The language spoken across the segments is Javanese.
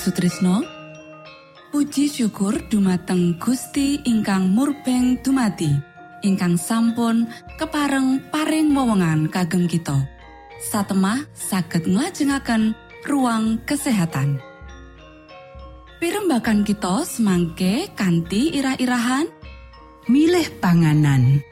Sutrisno. Puji syukur dumateng Gusti ingkang murbeng dumati ingkang sampun kepareng paring wewenngan kagem kita. Satemah saged nglajengaken ruang kesehatan. Pirembakan kita semangke kanthi irah-irahan milih panganan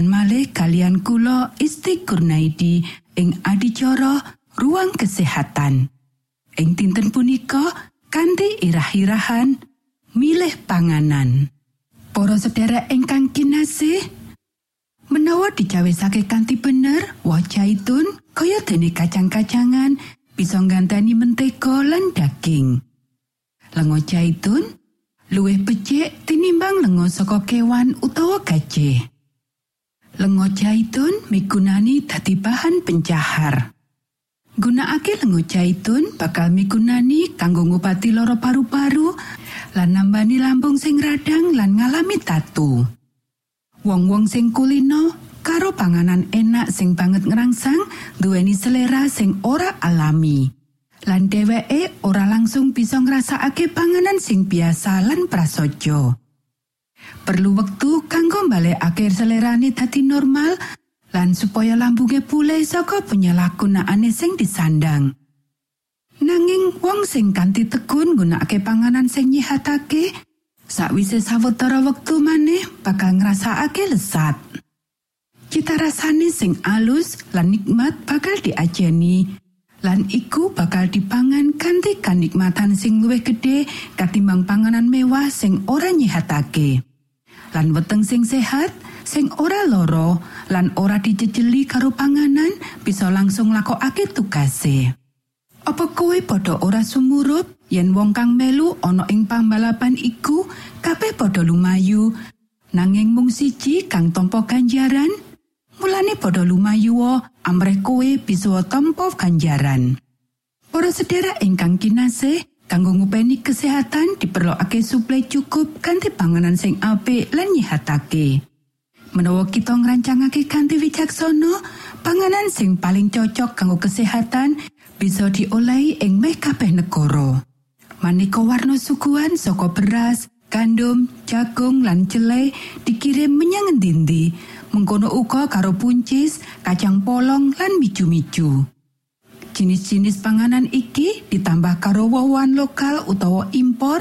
pepanggihan malih kalian kula Isti Kurnaidi ing adicara ruang kesehatan. Ing dinten punika kanthi irah-irahan milih panganan. Para sedherek ingkang kinasih menawa dicawesake kanthi bener woh zaitun kaya dene kacang-kacangan bisa ngganteni mentega lan daging. Lenga zaitun luwih becik tinimbang lenga saka kewan utawa gajah. Lenga zaitun migunani dadi bahan pencahar. Gunakake lenga zaitun bakal migunani kanggo ngobati lara paru-paru lan nambani lambung sing radang lan ngalami tatu. Wong-wong sing kulino karo panganan enak sing banget ngerangsang duweni selera sing ora alami. lan dheweke ora langsung bisa ngrasakake panganan sing biasa lan prasaja. Perlu wektu kanggo mbalekake selerane dadi normal lan supaya lambunge pulih saka penyalahgunaane sing disandang. Nanging wong sing kanthi tekun nggunakake panganan sing nyihatake, sakwise sawetara wektu maneh bakal ngrasakake lesat. Cita rasane sing alus lan nikmat bakal diajeni lan iku bakal dipangan kanthi kanikmatan sing luwih gedhe katimbang panganan mewah sing ora nyihatake. Lan weteng sing sehat, sing ora loro, lan ora dijejeli karo panganan bisa langsung lakokake tugase. Apa kowe padha ora sumurup yen wong kang melu ana ing pambalapan iku kabeh padha lumayu nanging mung siji kang tampa ganjaran? Mulane padha lumayu amrih kowe bisa tampa ganjaran. Para sedherek ingkang kinasih, kanggo ngupeni kesehatan diperlokake suplai cukup kanthi panganan sing apik lan nyihatake. Menawa kita ngrancangake kanthi wicaksana, panganan sing paling cocok kanggo kesehatan bisa diolehi ing meh kabeh negara. Maneka warna suguhan saka beras, gandum, jagung lan celei dikirim menyang endi mengkono uga karo puncis, kacang polong lan miju-miju. Jenis-jenis panganan iki ditambah karo wowan lokal utawa impor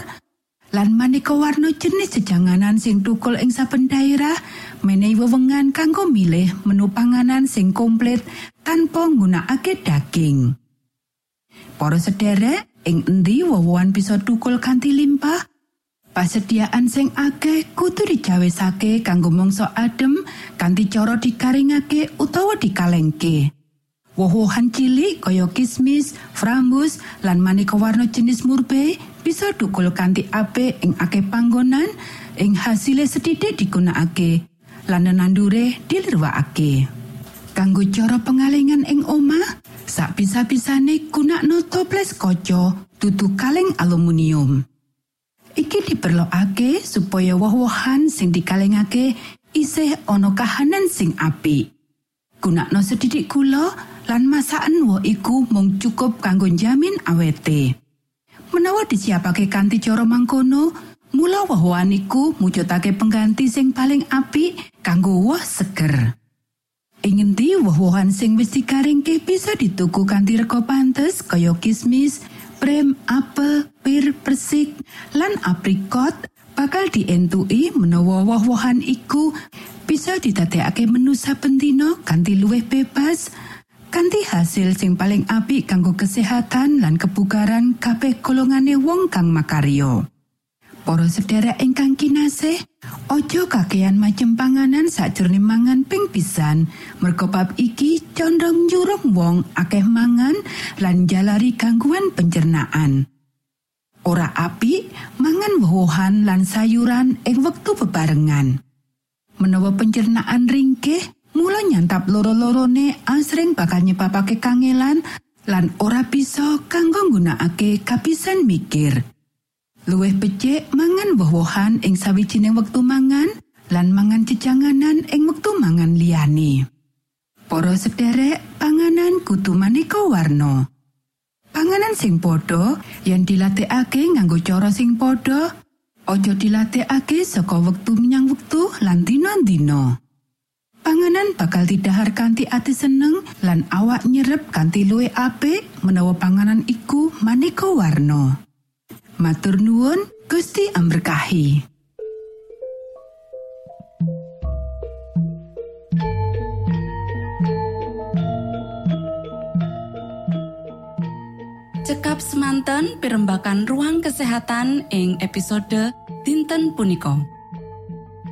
lan maneka warna jenis jejanganan sing tukul ing saben daerah menehi wewengan kanggo milih menu panganan sing komplit tanpa nggunakake daging. Para sederek, ing endi wowoan bisa tukul kanthi limpah? Pasediaan sing akeh kudu dijawesake kanggo mangsa adem kanthi cara dikaringake utawa dikalengke. Woh-wohan cilik kaya kismis, frambus, lan maneka warna jenis murbe bisa dukul kanthi apik ing akeh panggonan ing hasile sedidik digunakake lan nandure dilirwakake. Kanggo cara pengalengan ing omah, sak bisa-bisane gunakno toples kaca dudu kaleng aluminium. Iki diperlokake supaya woh-wohan sing dikalengake isih ana kahanan sing apik. Gunakno sedidik gula lan masakan woh iku mung cukup kanggo jamin awete. Menawa disiapake kanthi cara mangkono, mula woh-wohan iku mujudake pengganti sing paling apik kanggo woh seger. Ing endi woh-wohan sing wis dikaringke bisa dituku kanthi rega pantes kaya kismis, prem, apel, pir, persik, lan aprikot bakal dientuki menawa woh-wohan iku bisa didadekake menu saben dina kanthi luwih bebas kanthi hasil sing paling apik kanggo kesehatan lan kebugaran kabeh golongane wong kang makaryo. Para sedherek ingkang kinasih, ojo kakean macem panganan sakjroning mangan ping pisan. Merga bab iki condong nyuruh wong akeh mangan lan jalari gangguan pencernaan. Ora apik mangan wohan lan sayuran ing wektu bebarengan. Menawa pencernaan ringkih, mula nyantap loro-lorone asring bakal nyebabake kangelan lan ora bisa kanggo nggunakake kapisan mikir. Luwih becik mangan woh-wohan ing sawijining wektu mangan lan mangan jejanganan ing wektu mangan liyane. Para sederek, panganan kudu maneka warna. Panganan sing padha yen dilatihake nganggo cara sing padha, aja dilatihake saka wektu menyang wektu lan dina-dina. Panganan bakal didahar kanthi ati seneng lan awak nyerep kanthi luwih apik menawa panganan iku maneka warna. Matur nuwun, Gusti amberkahi. Cekap semanten pimbakan ruang kesehatan ing episode dinten punika.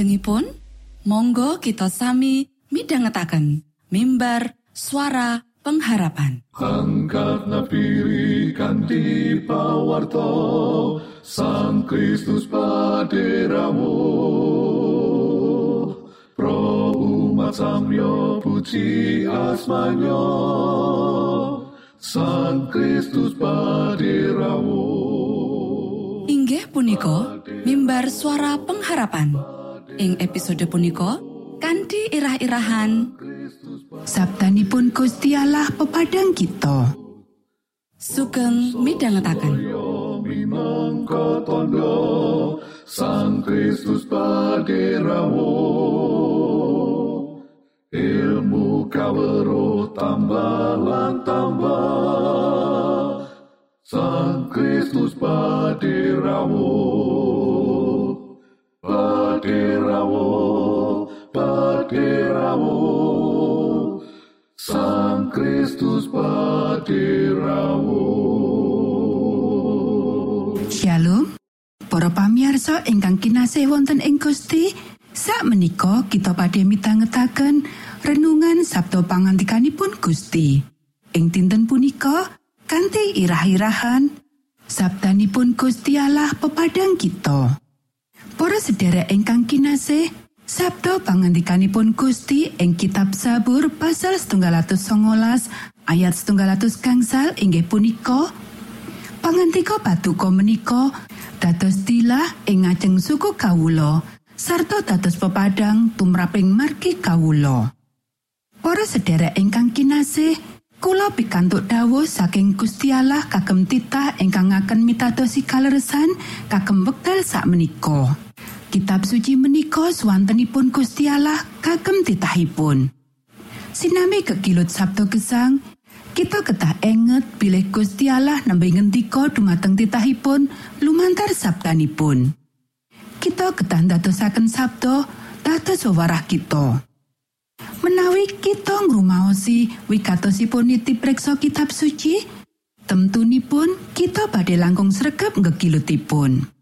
sak lajengipun monggo kita sami midhangetaken mimbar suara pengharapan. Angkat napiri pawarto Sang Kristus paderamu. Pro umat samyo puji asmanyo Sang Kristus paderamu. Inggih punika mimbar suara pengharapan ing episode punika kanthi irah-irahan. Sabtanipun Gusti Allah pepadang kita. sugeng midhangetaken. Minangka tondo Sang Kristus paderamu ilmu kawero tambah tambah Sang Kristus paderamu paderamu paderamu Sang Kristus paderamu Shalom. Para pamirsa ingkang kinasih wonten ing Gusti, sak menika kita badhe mitangetaken renungan Sabto pangantikanipun Gusti. Ing dinten punika kanthi irah-irahan Sabtanipun Gusti Allah pepadang kita. Para sedherek ingkang kinasih, Sabto pangantikanipun Gusti ing kitab Sabur pasal 119 ayat 100 gangsal inggih punika Pangantika patuko menika dados tilah ing ngajeng suku kawulo sarta dados pepadang tumraping margi kawulo. Para sedherek ingkang kinasih, kula pikantuk dawuh saking Gusti Allah kagem titah ingkang ngaken mitadosi kaleresan kagem wekdal sak menika. Kitab suci menika swantenipun Gusti Allah kagem titahipun. Sinami kekilut Sabtu gesang, kita ketah enget bilih Gusti Allah nembe ngendika dumateng titahipun lumantar sabdanipun. Kita ketah ndadosaken sabda dados wewarah kita. Menawi kita ngrumaosi wigatosipun niti preksa kitab suci, temtunipun kita badhe langkung sregep ngegilutipun.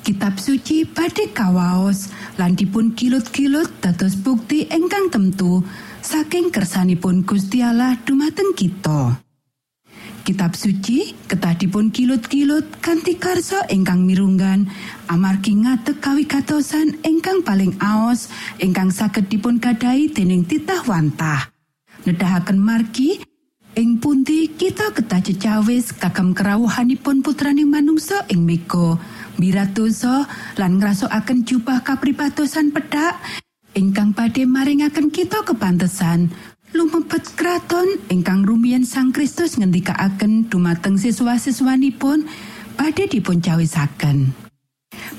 Kitab suci badhe kawaos lan dipun kilut-kilut dados bukti ingkang temtu saking kersanipun Gusti Allah dumateng kita. Kitab suci ketah dipun kilut-kilut kanthi karsa ingkang mirunggan amargi ngadeg kawigatosan ingkang paling aos ingkang saged dipun gadai dening titah wantah. Nedahaken margi ing pundi kita ketah cecawis kagem kerawuhanipun putraning manungsa ing mega miratosa lan ngrasakaken jubah kapribatosan pedhak ingkang badhe maringaken kita kepantesan lumebet kraton ingkang rumiyin Sang Kristus ngendikaaken dumateng siswa-siswanipun badhe dipun cawisaken.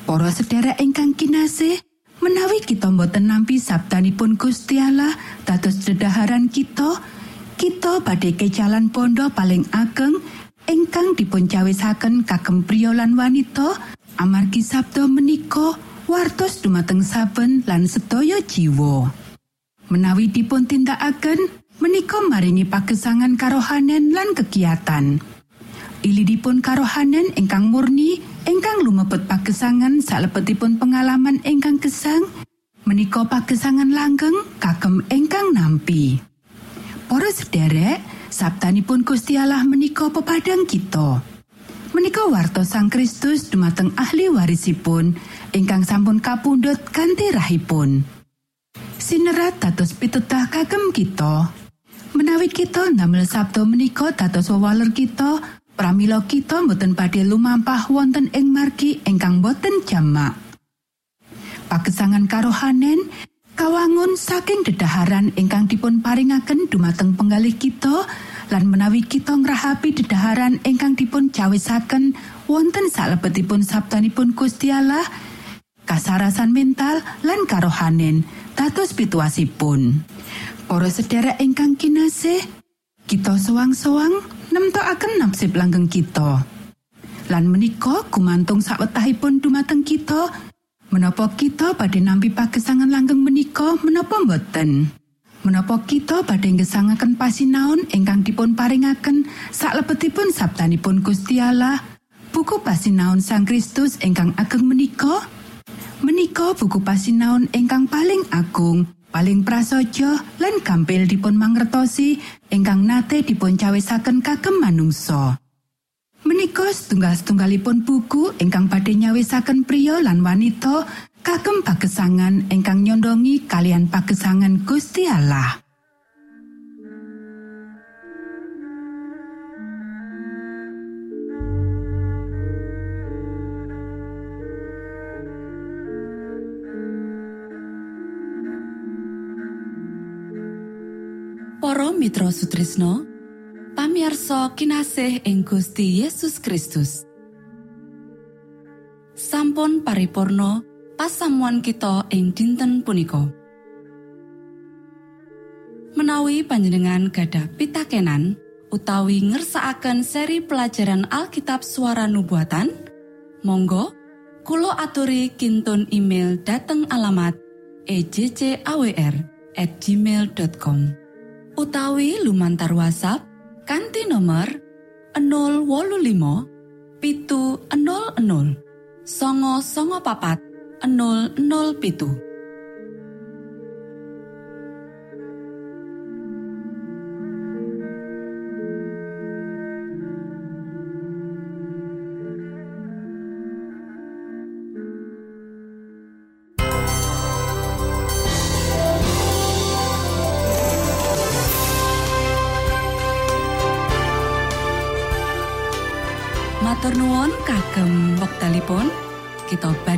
Para sedherek ingkang kinasih, menawi kita boten nampi sabdanipun Gusti Allah dados dedaharan kita, kita badhe kecalan pondo paling ageng ingkang dipun cawisaken kagem priya lan wanita amargi sabda menika wartos dumateng saben lan sedaya jiwa. Menawi dipun tindakaken menika maringi pagesangan karohanen lan kegiatan. Ilidipun karohanen ingkang murni ingkang lumebet pagesangan salebetipun pengalaman ingkang gesang menika pagesangan langgeng kagem ingkang nampi. Para sederek, sabtanipun Gusti Allah menika pepadang kita. Menika warta Sang Kristus dumateng ahli warisipun ingkang sampun kapundhut kanthi rahipun. Sinerat dados pitudah kagem kita. Menawi kita ndamel sabda menika dados wewaler kita, pramila kita boten badhe lumampah wonten ing margi ingkang boten jamak. Pagesangan karohanen kawangun saking dedaharan ingkang dipun paringaken dumateng penggalih kita lan menawi kita ngrahapi dedaharan ingkang dipun cawisaken wonten salebetipun sabdanipun Gusti Allah kasarasan mental lan karohanen dados pituasipun. Para sedherek ingkang kinasih kita sewang-sewang nemtokaken nasib langgeng kita. Lan menika gumantung sawetahipun dumateng kita menapa kita badhe nampi pagesangan langgeng menika menapa boten menapa kita badhe ngesangaken pasinaon ingkang dipun paringaken saklebetipun sabdanipun Gusti Allah buku pasinaon Sang Kristus ingkang ageng menika Menika buku pasinaon ingkang paling agung, paling prasaja lan gampil dipun mangertosi ingkang nate dipun cawisaken kagem manungsa. Menika setunggal-setunggalipun buku ingkang badhe nyawisaken pria lan wanita kagem pagesangan ingkang nyondongi kalian pagesangan Gusti Allah. Para Mitra Sutrisno pamiarsa kinasih ing Gusti Yesus Kristus sampun paripurno pasamuan kita ing dinten punika. Menawi panjenengan gadah pitakenan utawi ngersaakan seri pelajaran Alkitab suara nubuatan Monggo Kulo aturi kintun email dateng alamat ejcawr at gmail.com utawi lumantar WhatsApp kanti nomor 025 pitu 00 songo songo papat 00 pitu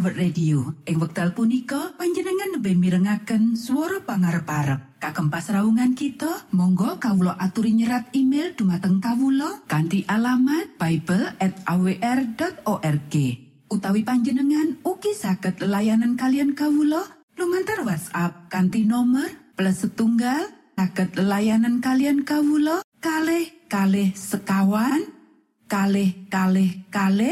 World Radio. Ing wekdal punika panjenengan lebih mirengaken suara pangarep-arep. Kagem pasraungan kita, monggo kawulo aturi nyerat email dumateng kawulo kanthi alamat bible at awr.org. Utawi panjenengan ugi saged layanan kalian kawulo lumantar WhatsApp kanthi nomor plus setunggal saged layanan kalian kawulo kalih kalih sekawan kalih kalih kalih